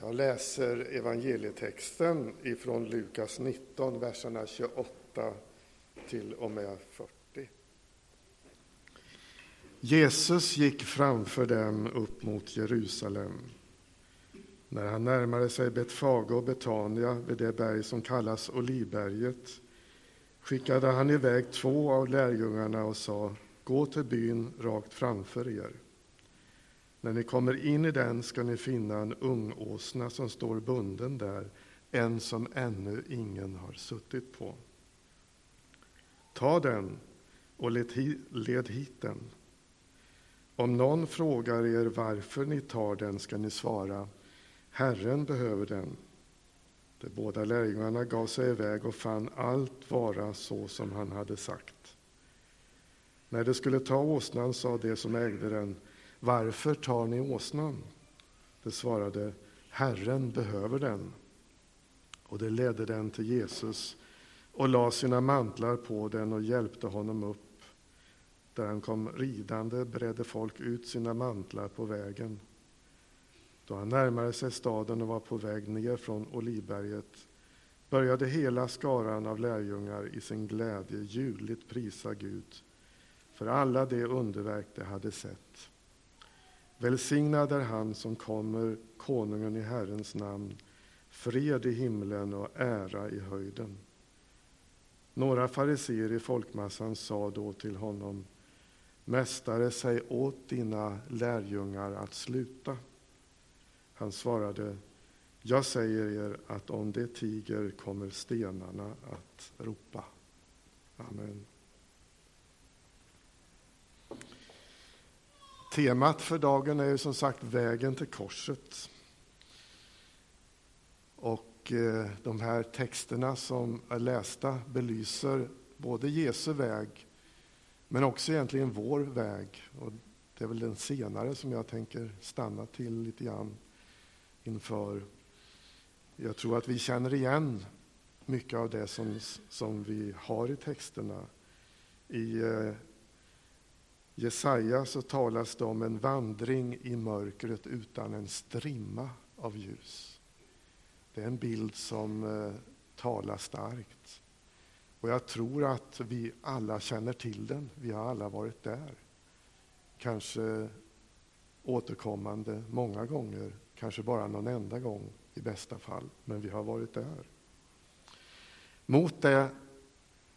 Jag läser evangelietexten ifrån Lukas 19, verserna 28 till och med 40. Jesus gick framför dem upp mot Jerusalem. När han närmade sig Betfage och Betania vid det berg som kallas Olivberget skickade han iväg två av lärjungarna och sa Gå till byn rakt framför er. När ni kommer in i den ska ni finna en ungåsna som står bunden där, en som ännu ingen har suttit på. Ta den och led hit den. Om någon frågar er varför ni tar den ska ni svara Herren behöver den. De båda lärjungarna gav sig iväg och fann allt vara så som han hade sagt. När de skulle ta åsnan sa de som ägde den varför tar ni åsnan? Det svarade, Herren behöver den. Och det ledde den till Jesus och la sina mantlar på den och hjälpte honom upp. Där han kom ridande bredde folk ut sina mantlar på vägen. Då han närmade sig staden och var på väg ner från Olivberget började hela skaran av lärjungar i sin glädje ljudligt prisa Gud för alla de underverk de hade sett. Välsignad är han som kommer, konungen i Herrens namn, fred i himlen och ära i höjden. Några fariseer i folkmassan sa då till honom, Mästare, säg åt dina lärjungar att sluta. Han svarade, jag säger er att om det tiger kommer stenarna att ropa. Amen. Temat för dagen är ju som sagt vägen till korset. Och eh, de här texterna som är lästa belyser både Jesu väg, men också egentligen vår väg. Och det är väl den senare som jag tänker stanna till lite grann inför. Jag tror att vi känner igen mycket av det som, som vi har i texterna. I eh, Jesaja så talas det om en vandring i mörkret utan en strimma av ljus. Det är en bild som eh, talar starkt. Och jag tror att vi alla känner till den. Vi har alla varit där. Kanske återkommande många gånger, kanske bara någon enda gång i bästa fall, men vi har varit där. Mot det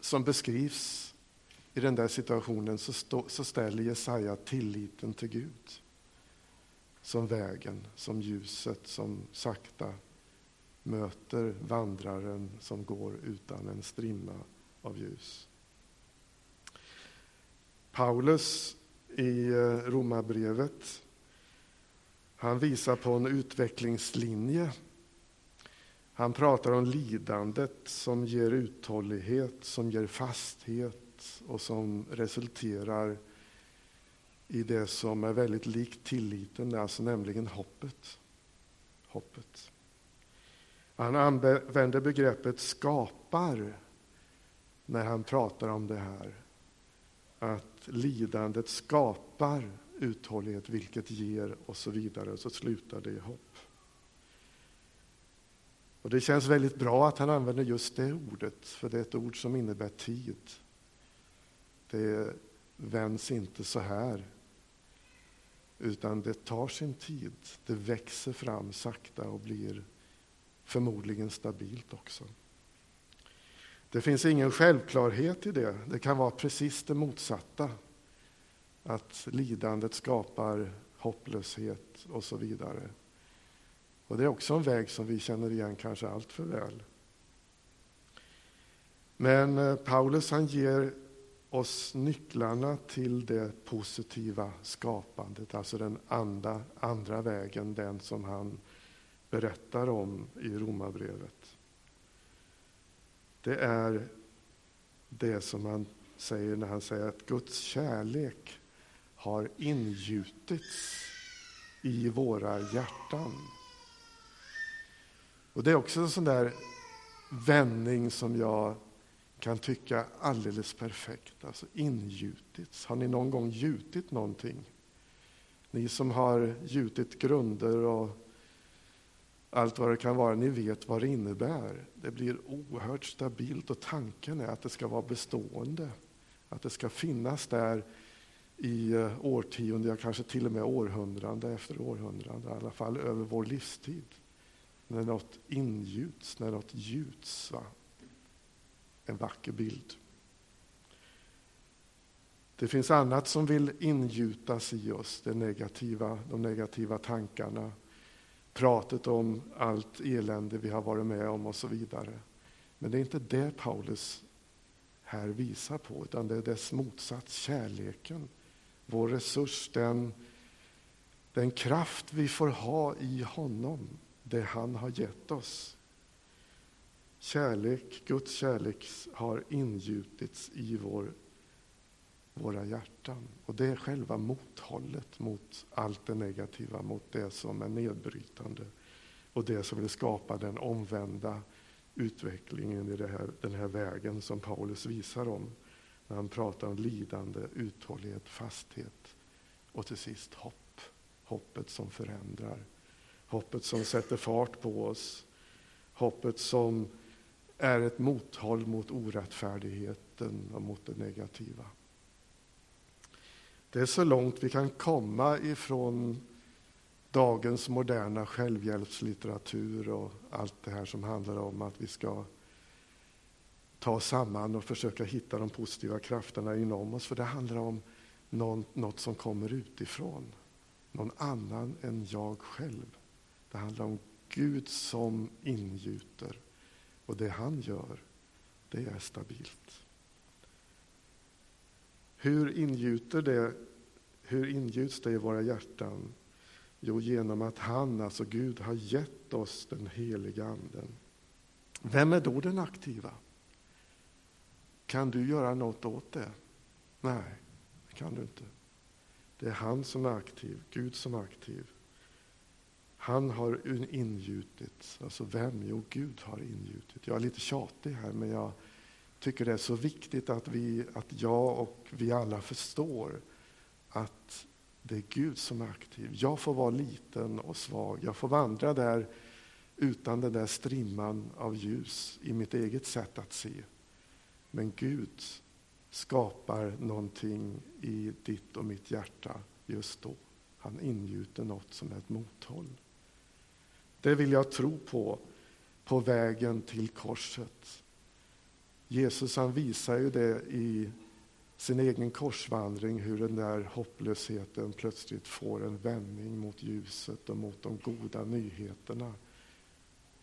som beskrivs i den där situationen så, stå, så ställer Jesaja tilliten till Gud som vägen, som ljuset som sakta möter vandraren som går utan en strimma av ljus. Paulus i eh, Romarbrevet han visar på en utvecklingslinje. Han pratar om lidandet som ger uthållighet, som ger fasthet, och som resulterar i det som är väldigt likt tilliten, alltså nämligen hoppet. hoppet. Han använder begreppet skapar när han pratar om det här. Att lidandet skapar uthållighet, vilket ger och så vidare. Så slutar det i hopp. Och Det känns väldigt bra att han använder just det ordet, för det är ett ord som innebär tid. Det vänds inte så här, utan det tar sin tid. Det växer fram sakta och blir förmodligen stabilt också. Det finns ingen självklarhet i det. Det kan vara precis det motsatta. Att lidandet skapar hopplöshet och så vidare. Och Det är också en väg som vi känner igen kanske allt för väl. Men eh, Paulus han ger oss nycklarna till det positiva skapandet, alltså den andra, andra vägen, den som han berättar om i Romarbrevet. Det är det som han säger när han säger att Guds kärlek har ingjutits i våra hjärtan. Och Det är också en sån där vändning som jag kan tycka alldeles perfekt, alltså ingjutits. Har ni någon gång gjutit någonting? Ni som har gjutit grunder och allt vad det kan vara. Ni vet vad det innebär. Det blir oerhört stabilt och tanken är att det ska vara bestående. Att det ska finnas där i eh, årtionden, ja, kanske till och med århundrade efter århundrade, i alla fall över vår livstid. När något ingjuts, när något gjuts. Va? En vacker bild. Det finns annat som vill ingjutas i oss, det negativa, de negativa tankarna, pratet om allt elände vi har varit med om och så vidare. Men det är inte det Paulus här visar på, utan det är dess motsats, kärleken. Vår resurs, den, den kraft vi får ha i honom, det han har gett oss. Kärlek, Guds kärlek har ingjutits i vår, våra hjärtan. Och det är själva mothållet mot allt det negativa, mot det som är nedbrytande och det som vill skapa den omvända utvecklingen i här, den här vägen som Paulus visar om när han pratar om lidande, uthållighet, fasthet och till sist hopp. Hoppet som förändrar, hoppet som sätter fart på oss, hoppet som är ett mothåll mot orättfärdigheten och mot det negativa. Det är så långt vi kan komma ifrån dagens moderna självhjälpslitteratur och allt det här som handlar om att vi ska ta oss samman och försöka hitta de positiva krafterna inom oss. För det handlar om något som kommer utifrån. Någon annan än jag själv. Det handlar om Gud som ingjuter. Och det han gör, det är stabilt. Hur ingjuter det? Hur ingjuts det i våra hjärtan? Jo, genom att han, alltså Gud, har gett oss den heliga Anden. Vem är då den aktiva? Kan du göra något åt det? Nej, det kan du inte. Det är han som är aktiv, Gud som är aktiv. Han har ingjutit. Alltså vem? Jo, Gud har ingjutit. Jag är lite tjatig här, men jag tycker det är så viktigt att, vi, att jag och vi alla förstår att det är Gud som är aktiv. Jag får vara liten och svag. Jag får vandra där utan den där strimman av ljus i mitt eget sätt att se. Men Gud skapar någonting i ditt och mitt hjärta just då. Han ingjuter något som är ett mothåll. Det vill jag tro på, på vägen till korset. Jesus han visar ju det i sin egen korsvandring, hur den där hopplösheten plötsligt får en vändning mot ljuset och mot de goda nyheterna.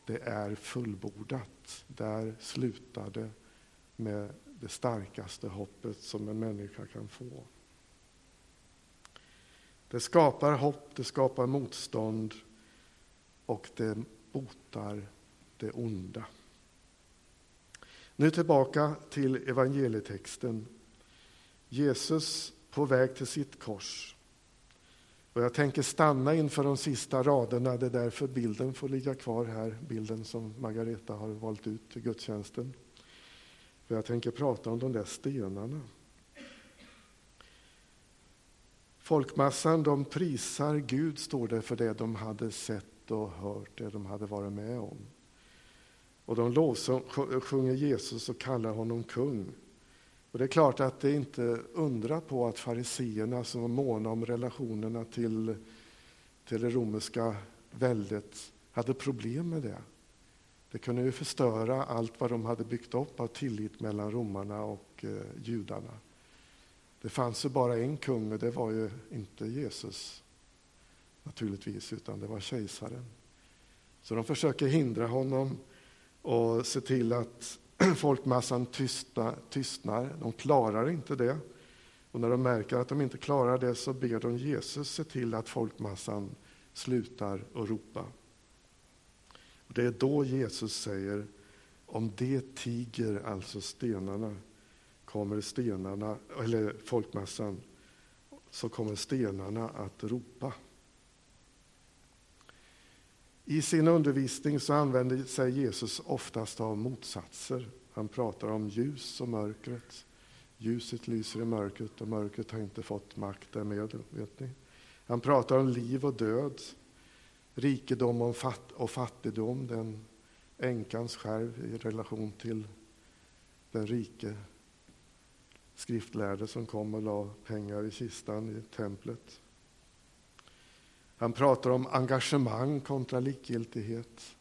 Det är fullbordat. Där slutar det med det starkaste hoppet som en människa kan få. Det skapar hopp, det skapar motstånd och det botar det onda. Nu tillbaka till evangelietexten. Jesus på väg till sitt kors. Och jag tänker stanna inför de sista raderna, det är därför bilden får ligga kvar här, bilden som Margareta har valt ut till gudstjänsten. För jag tänker prata om de där stenarna. Folkmassan de prisar Gud, står det, för det de hade sett och hört, det de hade varit med om. Och de lovsjunger Jesus och kallar honom kung. Och det är klart att det inte undra på att fariseerna som var måna om relationerna till, till det romerska väldet hade problem med det. Det kunde ju förstöra allt vad de hade byggt upp av tillit mellan romarna och eh, judarna. Det fanns ju bara en kung och det var ju inte Jesus naturligtvis, utan det var kejsaren. Så de försöker hindra honom och se till att folkmassan tystna, tystnar. De klarar inte det. Och när de märker att de inte klarar det så ber de Jesus se till att folkmassan slutar att ropa. Och det är då Jesus säger, om det tiger, alltså stenarna, kommer stenarna, eller folkmassan, så kommer stenarna att ropa. I sin undervisning så använder sig Jesus oftast av motsatser. Han pratar om ljus och mörkret. Ljuset lyser i mörkret och mörkret har inte fått makt därmed. Vet ni? Han pratar om liv och död. rikedom och fattigdom, den änkans skärv i relation till den rike skriftlärde som kom och la pengar i kistan i templet. Han pratar om engagemang kontra likgiltighet.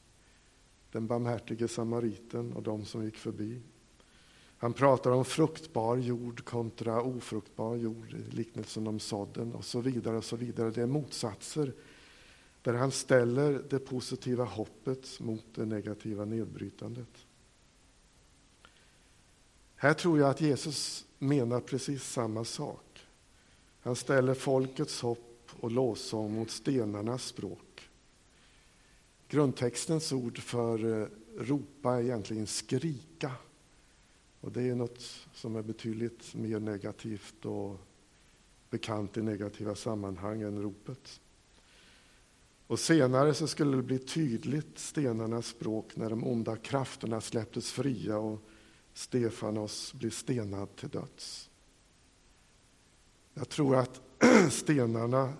Den barmhärtige samariten och de som gick förbi. Han pratar om fruktbar jord kontra ofruktbar jord i liknelsen om sådden och så vidare. och så vidare. Det är motsatser där han ställer det positiva hoppet mot det negativa nedbrytandet. Här tror jag att Jesus menar precis samma sak. Han ställer folkets hopp och lovsång mot stenarnas språk. Grundtextens ord för eh, ropa är egentligen skrika. Och det är något som är betydligt mer negativt och bekant i negativa sammanhang än ropet. Och senare så skulle det bli tydligt stenarnas språk när de onda krafterna släpptes fria och Stefanos blir stenad till döds. Jag tror att stenarna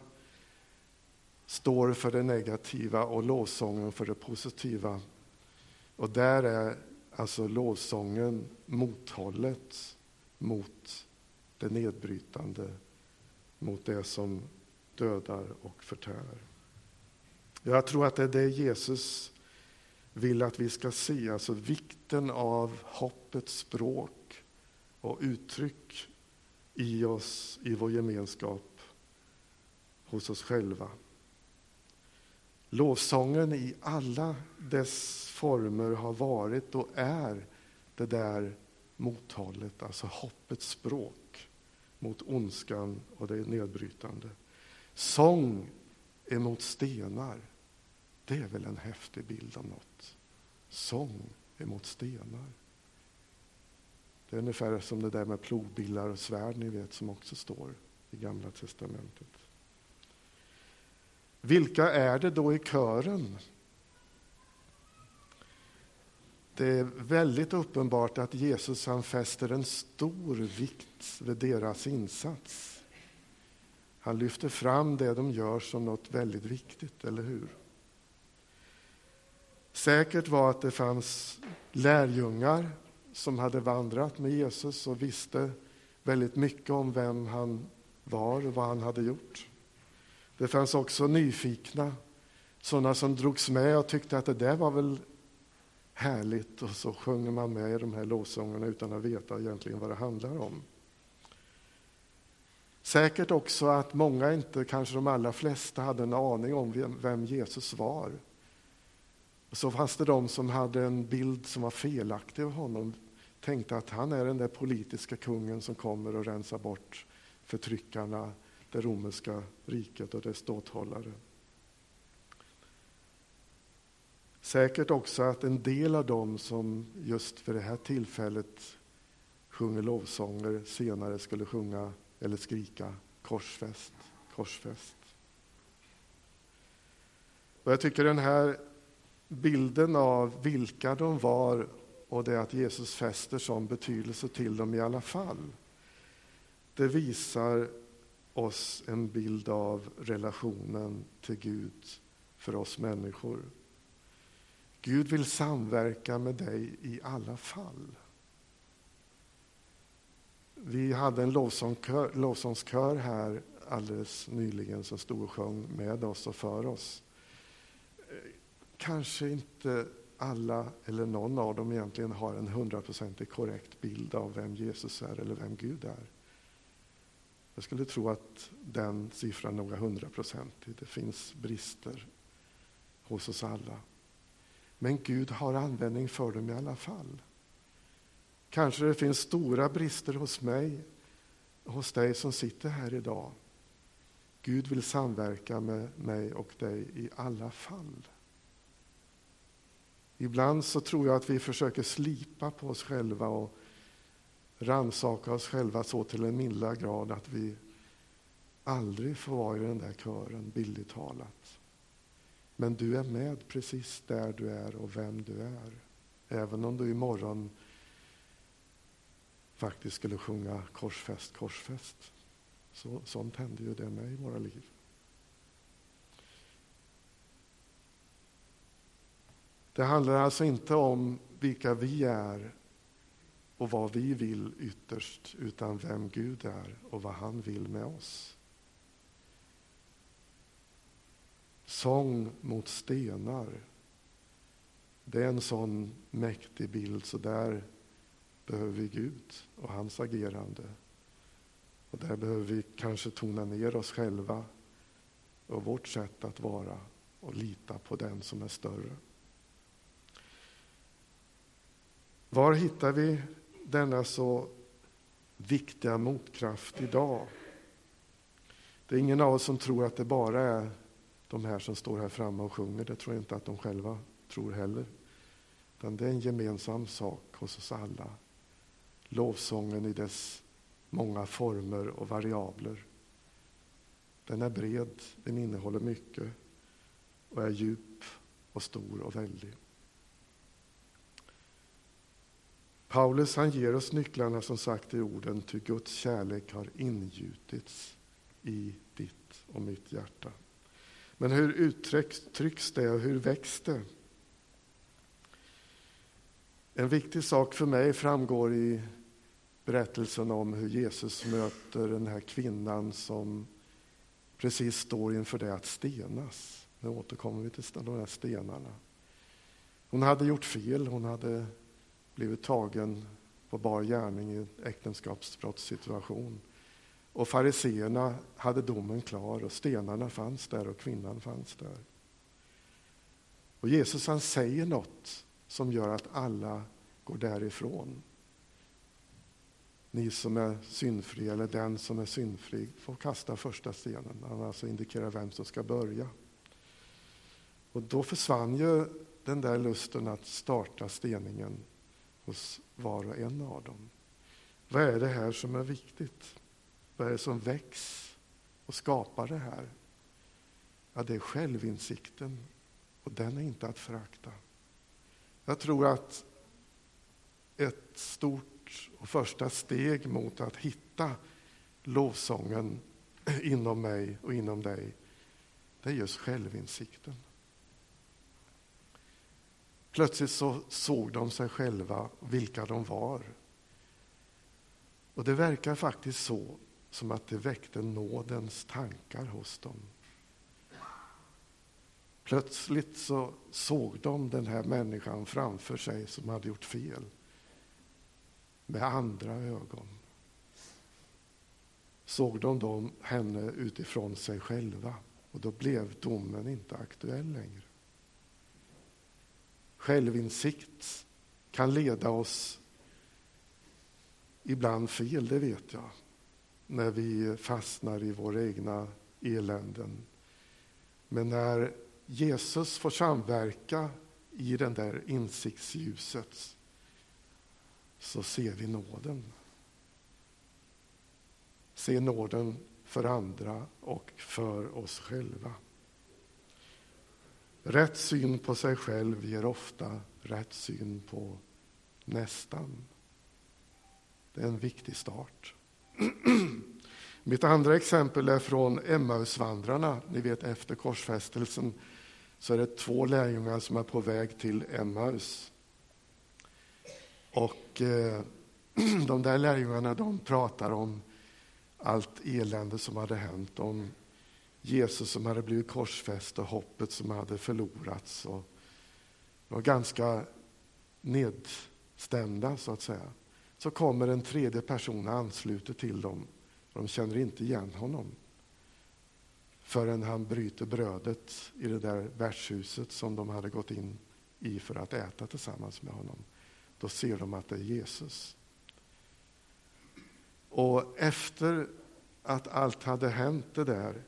står för det negativa och lovsången för det positiva. Och där är alltså lovsången mothållet mot det nedbrytande, mot det som dödar och förtär. Jag tror att det är det Jesus vill att vi ska se, alltså vikten av hoppets språk och uttryck i oss, i vår gemenskap, hos oss själva. Lovsången i alla dess former har varit och är det där mothållet, alltså hoppets språk mot ondskan och det nedbrytande. Sång emot stenar det är väl en häftig bild av något. Sång emot stenar. Det är ungefär som det där med plogbillar och svärd, ni vet, som också står i Gamla testamentet. Vilka är det då i kören? Det är väldigt uppenbart att Jesus han fäster en stor vikt vid deras insats. Han lyfter fram det de gör som något väldigt viktigt, eller hur? Säkert var att det fanns lärjungar som hade vandrat med Jesus och visste väldigt mycket om vem han var och vad han hade gjort. Det fanns också nyfikna, sådana som drogs med och tyckte att det där var väl härligt och så sjunger man med i de här lovsångerna utan att veta egentligen vad det handlar om. Säkert också att många, inte kanske de allra flesta, hade en aning om vem Jesus var så fanns det de som hade en bild som var felaktig av honom. Tänkte att han är den där politiska kungen som kommer och rensar bort förtryckarna, det romerska riket och dess ståthållare. Säkert också att en del av dem som just för det här tillfället sjunger lovsånger senare skulle sjunga eller skrika korsfäst, korsfäst. Och jag tycker den här bilden av vilka de var och det att Jesus fäster sån betydelse till dem i alla fall. Det visar oss en bild av relationen till Gud för oss människor. Gud vill samverka med dig i alla fall. Vi hade en lovsångskör här alldeles nyligen som stod och sjöng med oss och för oss kanske inte alla eller någon av dem egentligen har en hundraprocentigt korrekt bild av vem Jesus är eller vem Gud är. Jag skulle tro att den siffran nog är hundraprocentig. Det finns brister hos oss alla. Men Gud har användning för dem i alla fall. Kanske det finns stora brister hos mig, hos dig som sitter här idag. Gud vill samverka med mig och dig i alla fall. Ibland så tror jag att vi försöker slipa på oss själva och ransaka oss själva så till en milda grad att vi aldrig får vara i den där kören, bildligt talat. Men du är med precis där du är och vem du är. Även om du imorgon faktiskt skulle sjunga korsfäst, korsfäst. Så, sånt händer ju det med i våra liv. Det handlar alltså inte om vilka vi är och vad vi vill ytterst, utan vem Gud är och vad han vill med oss. Sång mot stenar. Det är en sån mäktig bild, så där behöver vi Gud och hans agerande. Och där behöver vi kanske tona ner oss själva och vårt sätt att vara och lita på den som är större. Var hittar vi denna så viktiga motkraft idag? Det är ingen av oss som tror att det bara är de här som står här framme och sjunger. Det tror jag inte att de själva tror heller. Utan det är en gemensam sak hos oss alla. Lovsången i dess många former och variabler. Den är bred, den innehåller mycket och är djup och stor och väldig. Paulus han ger oss nycklarna som sagt i orden, ty Guds kärlek har ingjutits i ditt och mitt hjärta. Men hur uttrycks det och hur väcks det? En viktig sak för mig framgår i berättelsen om hur Jesus möter den här kvinnan som precis står inför det att stenas. Nu återkommer vi till de här stenarna. Hon hade gjort fel, hon hade blivit tagen på bar gärning i en äktenskapsbrottssituation. Och fariseerna hade domen klar och stenarna fanns där och kvinnan fanns där. Och Jesus han säger något som gör att alla går därifrån. Ni som är syndfria, eller den som är syndfri, får kasta första stenen. Han alltså indikerar vem som ska börja. Och då försvann ju den där lusten att starta steningen hos var och en av dem. Vad är det här som är viktigt? Vad är det som väcks och skapar det här? Ja, det är självinsikten och den är inte att förakta. Jag tror att ett stort och första steg mot att hitta lovsången inom mig och inom dig, det är just självinsikten. Plötsligt så såg de sig själva, vilka de var. Och det verkar faktiskt så som att det väckte nådens tankar hos dem. Plötsligt så såg de den här människan framför sig som hade gjort fel med andra ögon. Såg de dem, henne utifrån sig själva och då blev domen inte aktuell längre. Självinsikt kan leda oss ibland fel, det vet jag när vi fastnar i våra egna eländen. Men när Jesus får samverka i den där insiktsljuset så ser vi nåden. Ser nåden för andra och för oss själva. Rätt syn på sig själv ger ofta rätt syn på nästan. Det är en viktig start. Mitt andra exempel är från Emmausvandrarna. Ni vet efter korsfästelsen så är det två lärjungar som är på väg till Emmaus. Och eh, de där lärjungarna de pratar om allt elände som hade hänt, om Jesus som hade blivit korsfäst och hoppet som hade förlorats. Och de var ganska nedstämda, så att säga så kommer en tredje person och ansluter till dem. De känner inte igen honom förrän han bryter brödet i det där värdshuset som de hade gått in i för att äta tillsammans med honom. Då ser de att det är Jesus. Och efter att allt hade hänt det där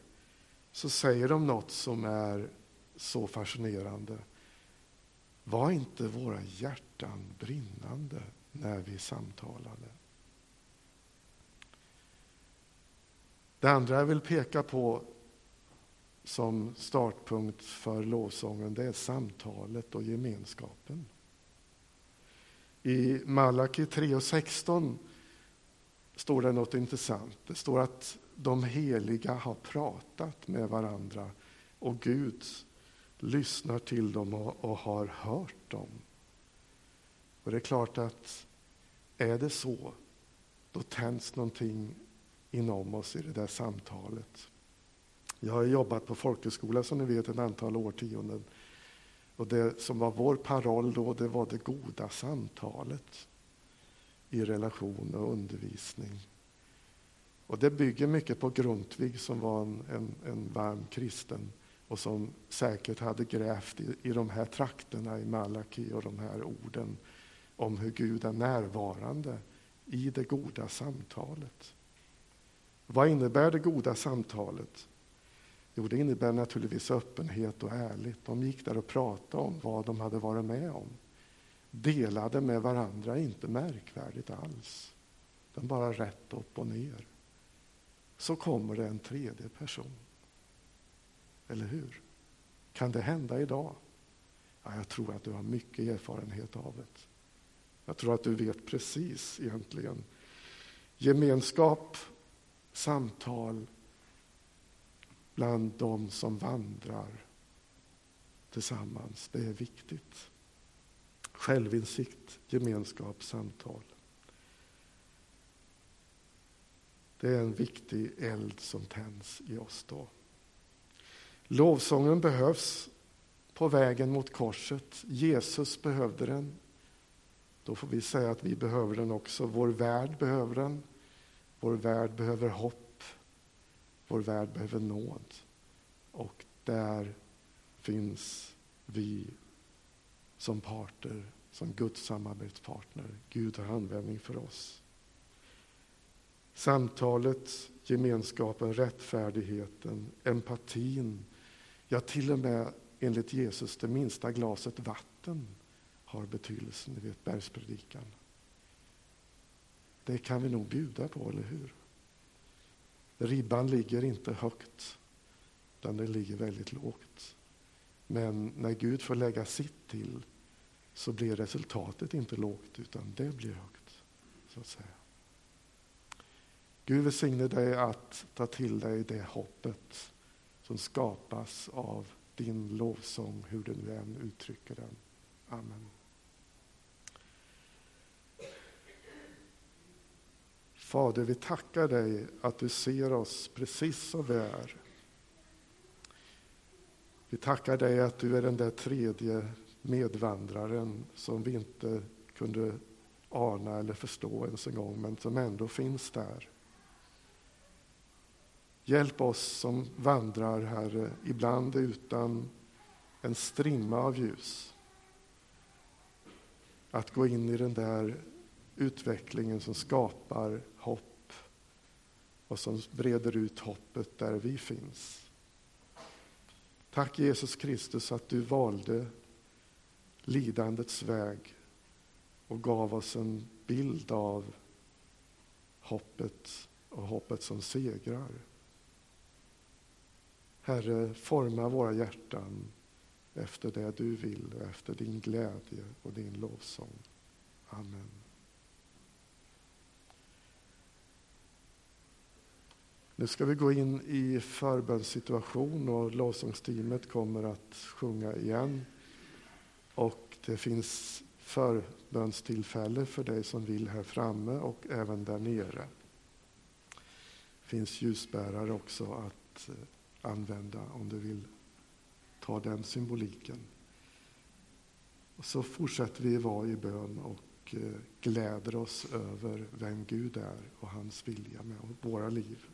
så säger de något som är så fascinerande. Var inte våra hjärtan brinnande när vi samtalade. Det andra jag vill peka på som startpunkt för lovsången, det är samtalet och gemenskapen. I Malaki 3 och 16 står det något intressant. Det står att de heliga har pratat med varandra och Gud lyssnar till dem och, och har hört dem. Och det är klart att är det så, då tänds någonting inom oss i det där samtalet. Jag har jobbat på folkhögskola som ni vet ett antal årtionden. Och det som var vår paroll då, det var det goda samtalet i relation och undervisning. Och det bygger mycket på Grundtvig som var en, en, en varm kristen och som säkert hade grävt i, i de här trakterna i Malaki och de här orden om hur Gud är närvarande i det goda samtalet. Vad innebär det goda samtalet? Jo, det innebär naturligtvis öppenhet och ärlighet. De gick där och pratade om vad de hade varit med om. Delade med varandra, inte märkvärdigt alls. De bara rätt upp och ner. Så kommer det en tredje person. Eller hur? Kan det hända idag? Ja, jag tror att du har mycket erfarenhet av det. Jag tror att du vet precis egentligen. Gemenskap, samtal bland de som vandrar tillsammans, det är viktigt. Självinsikt, gemenskap, samtal. Det är en viktig eld som tänds i oss då. Lovsången behövs på vägen mot korset. Jesus behövde den. Då får vi säga att vi behöver den också. Vår värld behöver den. Vår värld behöver hopp. Vår värld behöver nåd. Och där finns vi som parter, som Guds samarbetspartner. Gud har användning för oss. Samtalet, gemenskapen, rättfärdigheten, empatin, ja till och med enligt Jesus det minsta glaset vatten har betydelse, ni vet bergspredikan. Det kan vi nog bjuda på, eller hur? Ribban ligger inte högt, utan den ligger väldigt lågt. Men när Gud får lägga sitt till så blir resultatet inte lågt, utan det blir högt. så att säga. Gud välsigne dig att ta till dig det hoppet som skapas av din lovsång, hur du nu än uttrycker den. Amen. Fader, vi tackar dig att du ser oss precis som vi är. Vi tackar dig att du är den där tredje medvandraren som vi inte kunde ana eller förstå ens en gång, men som ändå finns där. Hjälp oss som vandrar, Herre, ibland utan en strimma av ljus. Att gå in i den där utvecklingen som skapar hopp och som breder ut hoppet där vi finns. Tack Jesus Kristus att du valde lidandets väg och gav oss en bild av hoppet och hoppet som segrar. Herre, forma våra hjärtan efter det du vill och efter din glädje och din lovsång. Amen. Nu ska vi gå in i förbönssituation och lovsångsteamet kommer att sjunga igen. Och det finns förbönstillfälle för dig som vill här framme och även där nere. Det finns ljusbärare också att eh, använda om du vill ta den symboliken. Och så fortsätter vi vara i bön och eh, gläder oss över vem Gud är och hans vilja med våra liv.